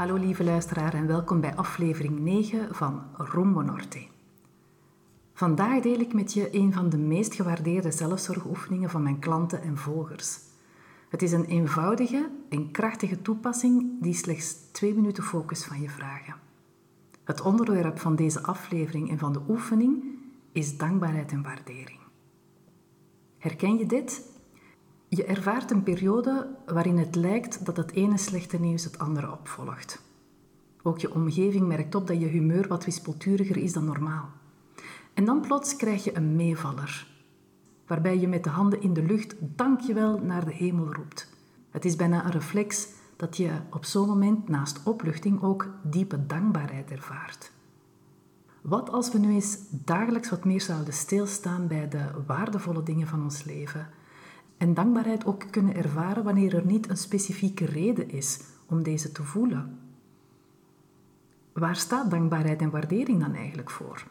Hallo lieve luisteraar en welkom bij aflevering 9 van Rumbo Norte. Vandaag deel ik met je een van de meest gewaardeerde zelfzorgoefeningen van mijn klanten en volgers. Het is een eenvoudige en krachtige toepassing die slechts twee minuten focus van je vragen. Het onderwerp van deze aflevering en van de oefening is dankbaarheid en waardering. Herken je dit? Je ervaart een periode waarin het lijkt dat het ene slechte nieuws het andere opvolgt. Ook je omgeving merkt op dat je humeur wat wispelturiger is dan normaal. En dan plots krijg je een meevaller, waarbij je met de handen in de lucht dankjewel naar de hemel roept. Het is bijna een reflex dat je op zo'n moment naast opluchting ook diepe dankbaarheid ervaart. Wat als we nu eens dagelijks wat meer zouden stilstaan bij de waardevolle dingen van ons leven en dankbaarheid ook kunnen ervaren wanneer er niet een specifieke reden is om deze te voelen? Waar staat dankbaarheid en waardering dan eigenlijk voor?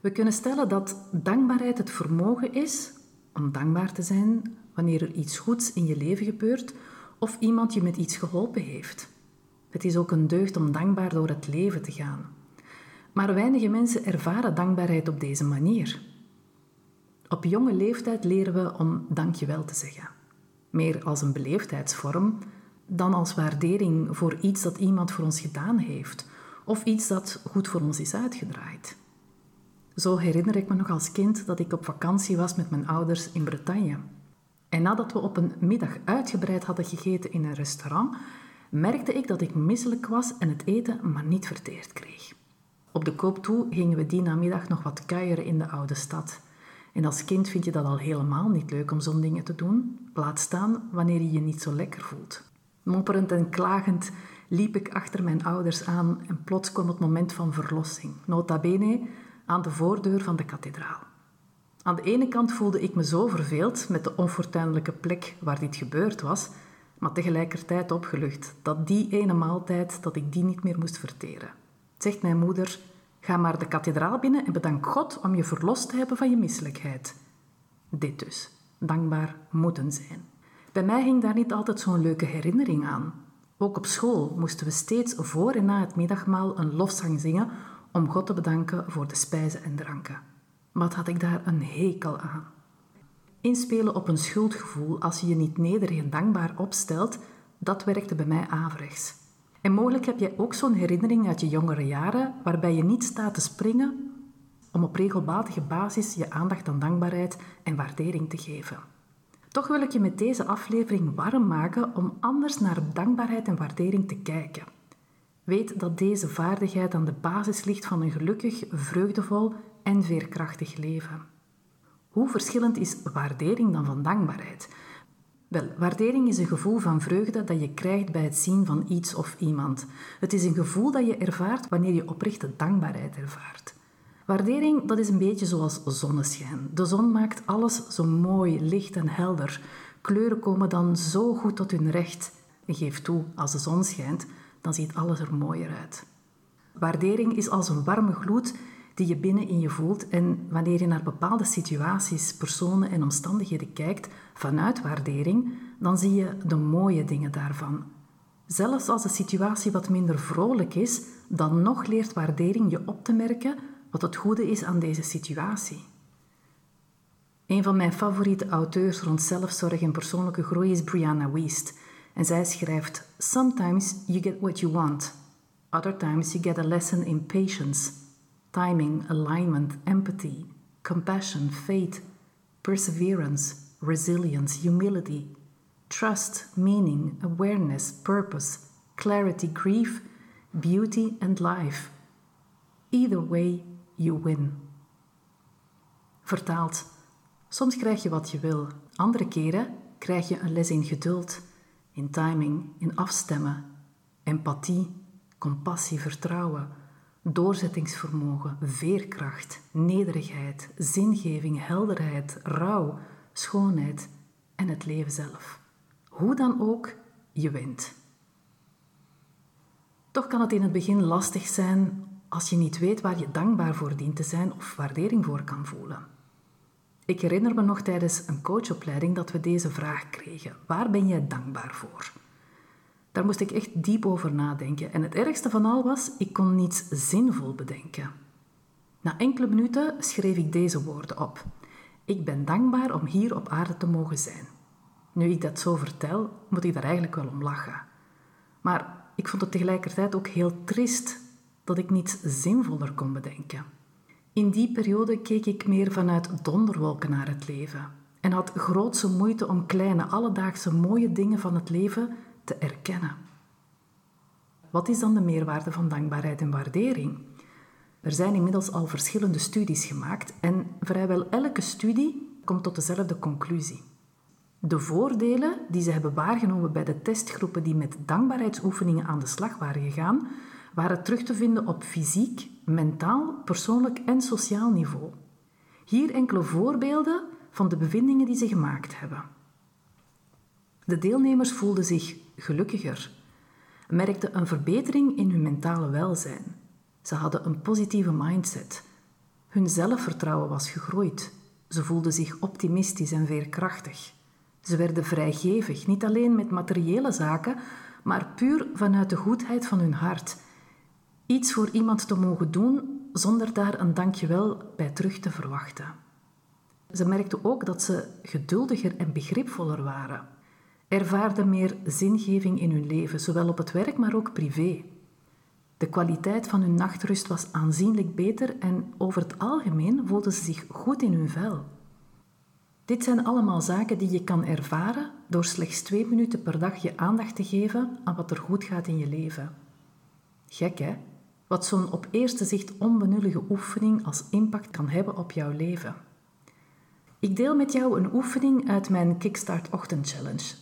We kunnen stellen dat dankbaarheid het vermogen is om dankbaar te zijn wanneer er iets goeds in je leven gebeurt of iemand je met iets geholpen heeft. Het is ook een deugd om dankbaar door het leven te gaan. Maar weinige mensen ervaren dankbaarheid op deze manier. Op jonge leeftijd leren we om dankjewel te zeggen. Meer als een beleefdheidsvorm dan als waardering voor iets dat iemand voor ons gedaan heeft of iets dat goed voor ons is uitgedraaid. Zo herinner ik me nog als kind dat ik op vakantie was met mijn ouders in Bretagne. En nadat we op een middag uitgebreid hadden gegeten in een restaurant, merkte ik dat ik misselijk was en het eten maar niet verteerd kreeg. Op de koop toe gingen we die namiddag nog wat kuieren in de oude stad. En als kind vind je dat al helemaal niet leuk om zo'n dingen te doen, laat staan wanneer je je niet zo lekker voelt. Mopperend en klagend liep ik achter mijn ouders aan en plots kwam het moment van verlossing. Nota bene aan de voordeur van de kathedraal. Aan de ene kant voelde ik me zo verveeld met de onfortuinlijke plek waar dit gebeurd was, maar tegelijkertijd opgelucht dat die ene maaltijd dat ik die niet meer moest verteren. Zegt mijn moeder: Ga maar de kathedraal binnen en bedank God om je verlost te hebben van je misselijkheid. Dit dus, dankbaar moeten zijn. Bij mij ging daar niet altijd zo'n leuke herinnering aan. Ook op school moesten we steeds voor en na het middagmaal een lofzang zingen om God te bedanken voor de spijzen en dranken. Wat had ik daar een hekel aan? Inspelen op een schuldgevoel als je je niet nederig en dankbaar opstelt, dat werkte bij mij averechts. En mogelijk heb je ook zo'n herinnering uit je jongere jaren waarbij je niet staat te springen om op regelmatige basis je aandacht aan dankbaarheid en waardering te geven. Toch wil ik je met deze aflevering warm maken om anders naar dankbaarheid en waardering te kijken. Weet dat deze vaardigheid aan de basis ligt van een gelukkig, vreugdevol en veerkrachtig leven. Hoe verschillend is waardering dan van dankbaarheid? Wel, waardering is een gevoel van vreugde dat je krijgt bij het zien van iets of iemand. Het is een gevoel dat je ervaart wanneer je oprechte dankbaarheid ervaart. Waardering, dat is een beetje zoals zonneschijn. De zon maakt alles zo mooi, licht en helder. Kleuren komen dan zo goed tot hun recht. En geef toe, als de zon schijnt, dan ziet alles er mooier uit. Waardering is als een warme gloed die je binnen in je voelt en wanneer je naar bepaalde situaties, personen en omstandigheden kijkt vanuit waardering, dan zie je de mooie dingen daarvan. Zelfs als de situatie wat minder vrolijk is, dan nog leert waardering je op te merken wat het goede is aan deze situatie. Een van mijn favoriete auteurs rond zelfzorg en persoonlijke groei is Brianna Wiest. En zij schrijft: Sometimes you get what you want. Other times you get a lesson in patience, timing, alignment, empathy, compassion, faith, perseverance, resilience, humility, trust, meaning, awareness, purpose, clarity, grief, beauty, and life. Either way, you win. Vertaald. Soms krijg je wat je wil, andere keren krijg je een les in geduld, in timing, in afstemmen, empathie, compassie, vertrouwen, doorzettingsvermogen, veerkracht, nederigheid, zingeving, helderheid, rouw, schoonheid en het leven zelf. Hoe dan ook, je wint. Toch kan het in het begin lastig zijn als je niet weet waar je dankbaar voor dient te zijn of waardering voor kan voelen. Ik herinner me nog tijdens een coachopleiding dat we deze vraag kregen: waar ben jij dankbaar voor? Daar moest ik echt diep over nadenken. En het ergste van al was, ik kon niets zinvol bedenken. Na enkele minuten schreef ik deze woorden op. Ik ben dankbaar om hier op aarde te mogen zijn. Nu ik dat zo vertel, moet ik daar eigenlijk wel om lachen. Maar ik vond het tegelijkertijd ook heel trist dat ik niets zinvoller kon bedenken. In die periode keek ik meer vanuit donderwolken naar het leven en had grootse moeite om kleine alledaagse mooie dingen van het leven te erkennen. Wat is dan de meerwaarde van dankbaarheid en waardering? Er zijn inmiddels al verschillende studies gemaakt en vrijwel elke studie komt tot dezelfde conclusie. De voordelen die ze hebben waargenomen bij de testgroepen die met dankbaarheidsoefeningen aan de slag waren gegaan, waren terug te vinden op fysiek, mentaal, persoonlijk en sociaal niveau. Hier enkele voorbeelden van de bevindingen die ze gemaakt hebben. De deelnemers voelden zich gelukkiger, merkten een verbetering in hun mentale welzijn. Ze hadden een positieve mindset. Hun zelfvertrouwen was gegroeid. Ze voelden zich optimistisch en veerkrachtig. Ze werden vrijgevig, niet alleen met materiële zaken, maar puur vanuit de goedheid van hun hart. Iets voor iemand te mogen doen zonder daar een dankjewel bij terug te verwachten. Ze merkten ook dat ze geduldiger en begripvoller waren ervaarden meer zingeving in hun leven, zowel op het werk maar ook privé. De kwaliteit van hun nachtrust was aanzienlijk beter en over het algemeen voelden ze zich goed in hun vel. Dit zijn allemaal zaken die je kan ervaren door slechts twee minuten per dag je aandacht te geven aan wat er goed gaat in je leven. Gek hè? Wat zo'n op eerste zicht onbenullige oefening als impact kan hebben op jouw leven. Ik deel met jou een oefening uit mijn Kickstart Ochtend Challenge,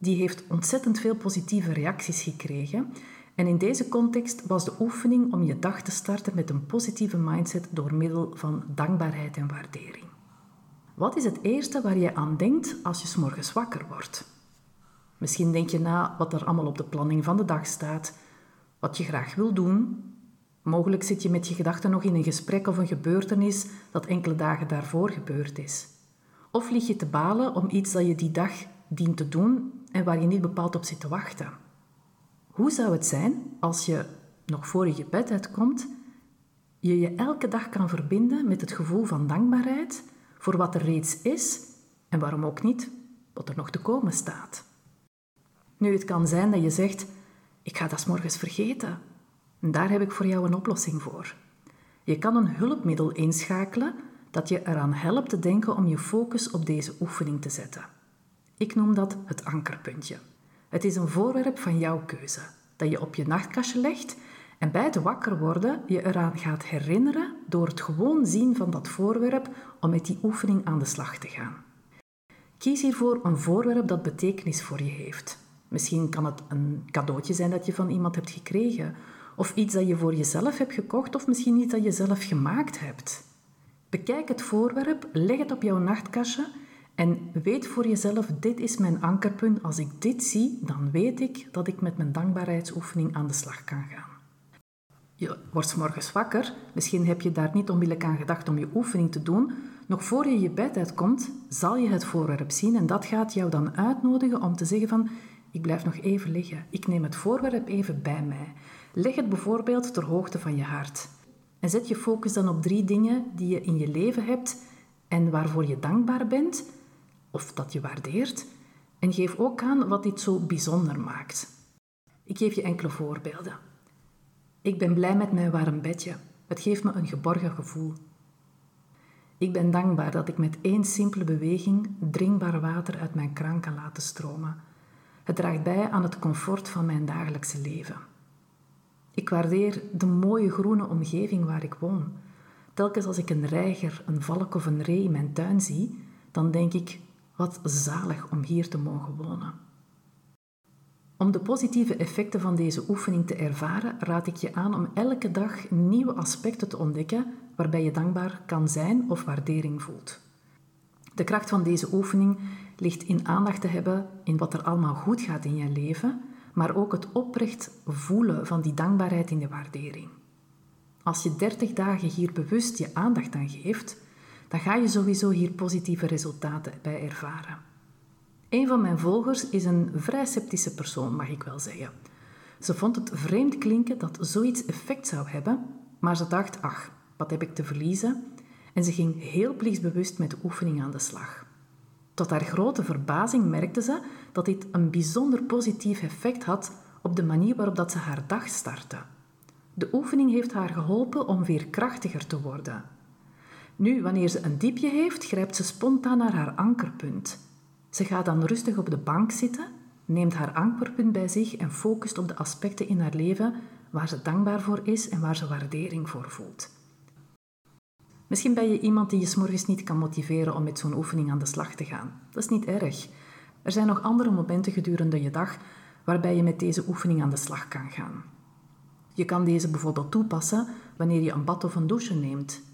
die heeft ontzettend veel positieve reacties gekregen. En in deze context was de oefening om je dag te starten met een positieve mindset door middel van dankbaarheid en waardering. Wat is het eerste waar je aan denkt als je s morgens wakker wordt? Misschien denk je na wat er allemaal op de planning van de dag staat, wat je graag wil doen. Mogelijk zit je met je gedachten nog in een gesprek of een gebeurtenis dat enkele dagen daarvoor gebeurd is. Of lig je te balen om iets dat je die dag dient te doen en waar je niet bepaald op zit te wachten. Hoe zou het zijn als je, nog voor je je bed uitkomt, je je elke dag kan verbinden met het gevoel van dankbaarheid voor wat er reeds is en waarom ook niet wat er nog te komen staat? Nu, het kan zijn dat je zegt, ik ga dat morgens vergeten. En daar heb ik voor jou een oplossing voor. Je kan een hulpmiddel inschakelen dat je eraan helpt te denken om je focus op deze oefening te zetten. Ik noem dat het ankerpuntje. Het is een voorwerp van jouw keuze, dat je op je nachtkastje legt en bij het wakker worden je eraan gaat herinneren door het gewoon zien van dat voorwerp om met die oefening aan de slag te gaan. Kies hiervoor een voorwerp dat betekenis voor je heeft. Misschien kan het een cadeautje zijn dat je van iemand hebt gekregen, of iets dat je voor jezelf hebt gekocht, of misschien iets dat je zelf gemaakt hebt. Bekijk het voorwerp, leg het op jouw nachtkastje en weet voor jezelf, dit is mijn ankerpunt. Als ik dit zie, dan weet ik dat ik met mijn dankbaarheidsoefening aan de slag kan gaan. Je wordt morgens wakker. Misschien heb je daar niet onmiddellijk aan gedacht om je oefening te doen. Nog voor je je bed uitkomt, zal je het voorwerp zien en dat gaat jou dan uitnodigen om te zeggen van ik blijf nog even liggen. Ik neem het voorwerp even bij mij. Leg het bijvoorbeeld ter hoogte van je hart. En zet je focus dan op drie dingen die je in je leven hebt en waarvoor je dankbaar bent of dat je waardeert. En geef ook aan wat dit zo bijzonder maakt. Ik geef je enkele voorbeelden. Ik ben blij met mijn warm bedje. Het geeft me een geborgen gevoel. Ik ben dankbaar dat ik met één simpele beweging drinkbaar water uit mijn kraan kan laten stromen. Het draagt bij aan het comfort van mijn dagelijkse leven. Ik waardeer de mooie groene omgeving waar ik woon. Telkens als ik een reiger, een valk of een ree in mijn tuin zie, dan denk ik, wat zalig om hier te mogen wonen. Om de positieve effecten van deze oefening te ervaren, raad ik je aan om elke dag nieuwe aspecten te ontdekken waarbij je dankbaar kan zijn of waardering voelt. De kracht van deze oefening ligt in aandacht te hebben in wat er allemaal goed gaat in je leven, maar ook het oprecht voelen van die dankbaarheid in de waardering. Als je 30 dagen hier bewust je aandacht aan geeft, dan ga je sowieso hier positieve resultaten bij ervaren. Een van mijn volgers is een vrij sceptische persoon, mag ik wel zeggen. Ze vond het vreemd klinken dat zoiets effect zou hebben, maar ze dacht, ach, wat heb ik te verliezen? En ze ging heel plichtsbewust met de oefening aan de slag. Tot haar grote verbazing merkte ze dat dit een bijzonder positief effect had op de manier waarop dat ze haar dag startte. De oefening heeft haar geholpen om veerkrachtiger te worden. Nu, wanneer ze een diepje heeft, grijpt ze spontaan naar haar ankerpunt. Ze gaat dan rustig op de bank zitten, neemt haar ankerpunt bij zich en focust op de aspecten in haar leven waar ze dankbaar voor is en waar ze waardering voor voelt. Misschien ben je iemand die je s'morgens niet kan motiveren om met zo'n oefening aan de slag te gaan. Dat is niet erg. Er zijn nog andere momenten gedurende je dag waarbij je met deze oefening aan de slag kan gaan. Je kan deze bijvoorbeeld toepassen wanneer je een bad of een douche neemt.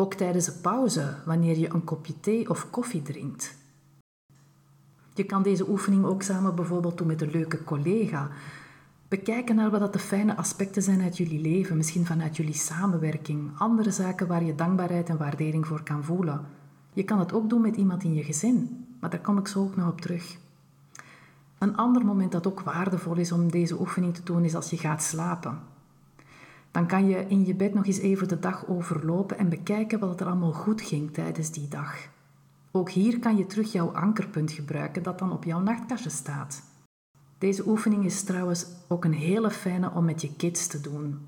Ook tijdens een pauze, wanneer je een kopje thee of koffie drinkt. Je kan deze oefening ook samen bijvoorbeeld doen met een leuke collega. Bekijken naar wat de fijne aspecten zijn uit jullie leven, misschien vanuit jullie samenwerking, andere zaken waar je dankbaarheid en waardering voor kan voelen. Je kan het ook doen met iemand in je gezin, maar daar kom ik zo ook nog op terug. Een ander moment dat ook waardevol is om deze oefening te doen is als je gaat slapen. Dan kan je in je bed nog eens even de dag overlopen en bekijken wat er allemaal goed ging tijdens die dag. Ook hier kan je terug jouw ankerpunt gebruiken dat dan op jouw nachtkastje staat. Deze oefening is trouwens ook een hele fijne om met je kids te doen.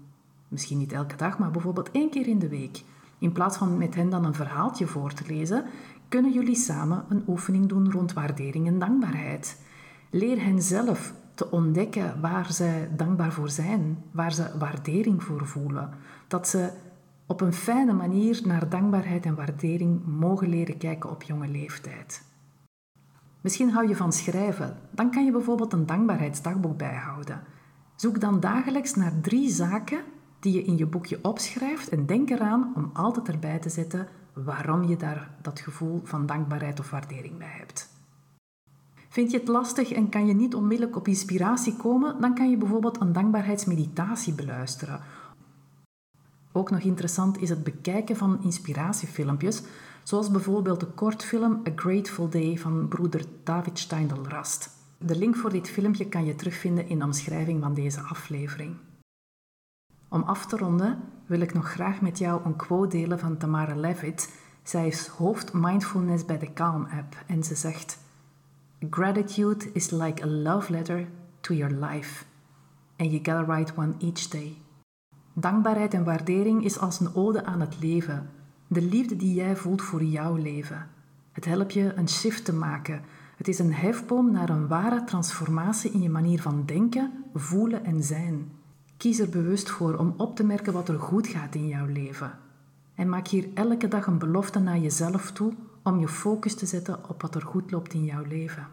Misschien niet elke dag, maar bijvoorbeeld één keer in de week. In plaats van met hen dan een verhaaltje voor te lezen, kunnen jullie samen een oefening doen rond waardering en dankbaarheid. Leer hen zelf te ontdekken waar ze dankbaar voor zijn, waar ze waardering voor voelen. Dat ze op een fijne manier naar dankbaarheid en waardering mogen leren kijken op jonge leeftijd. Misschien hou je van schrijven, dan kan je bijvoorbeeld een dankbaarheidsdagboek bijhouden. Zoek dan dagelijks naar drie zaken die je in je boekje opschrijft en denk eraan om altijd erbij te zetten waarom je daar dat gevoel van dankbaarheid of waardering bij hebt. Vind je het lastig en kan je niet onmiddellijk op inspiratie komen, dan kan je bijvoorbeeld een dankbaarheidsmeditatie beluisteren. Ook nog interessant is het bekijken van inspiratiefilmpjes, zoals bijvoorbeeld de kortfilm A Grateful Day van broeder David Steindl-Rast. De link voor dit filmpje kan je terugvinden in de omschrijving van deze aflevering. Om af te ronden wil ik nog graag met jou een quote delen van Tamara Levitt. Zij is hoofd mindfulness bij de Calm app en ze zegt: Gratitude is like a love letter to your life. And you gotta write one each day. Dankbaarheid en waardering is als een ode aan het leven, de liefde die jij voelt voor jouw leven. Het helpt je een shift te maken. Het is een hefboom naar een ware transformatie in je manier van denken, voelen en zijn. Kies er bewust voor om op te merken wat er goed gaat in jouw leven. En maak hier elke dag een belofte naar jezelf toe om je focus te zetten op wat er goed loopt in jouw leven.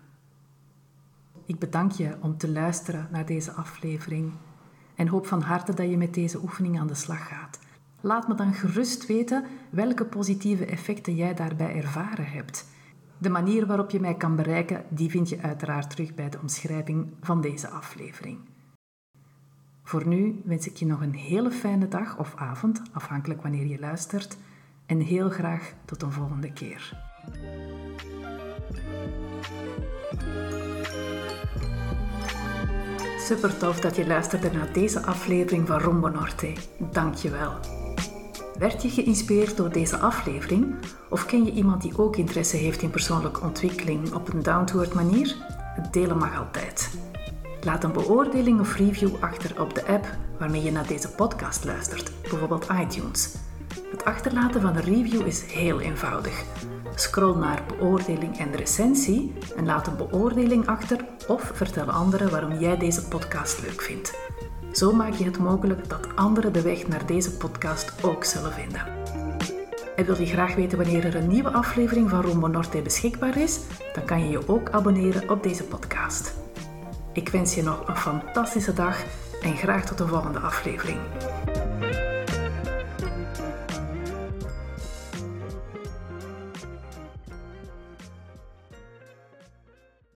Ik bedank je om te luisteren naar deze aflevering en hoop van harte dat je met deze oefening aan de slag gaat. Laat me dan gerust weten welke positieve effecten jij daarbij ervaren hebt. De manier waarop je mij kan bereiken, die vind je uiteraard terug bij de omschrijving van deze aflevering. Voor nu wens ik je nog een hele fijne dag of avond, afhankelijk wanneer je luistert, en heel graag tot een volgende keer. Super tof dat je luisterde naar deze aflevering van Rombo Norte. Dank je wel. Werd je geïnspireerd door deze aflevering? Of ken je iemand die ook interesse heeft in persoonlijke ontwikkeling op een down-to-earth manier? Het delen mag altijd. Laat een beoordeling of review achter op de app waarmee je naar deze podcast luistert, bijvoorbeeld iTunes. Het achterlaten van een review is heel eenvoudig. Scroll naar beoordeling en recensie en laat een beoordeling achter of vertel anderen waarom jij deze podcast leuk vindt. Zo maak je het mogelijk dat anderen de weg naar deze podcast ook zullen vinden. En wil je graag weten wanneer er een nieuwe aflevering van Rombo Norte beschikbaar is? Dan kan je je ook abonneren op deze podcast. Ik wens je nog een fantastische dag en graag tot de volgende aflevering.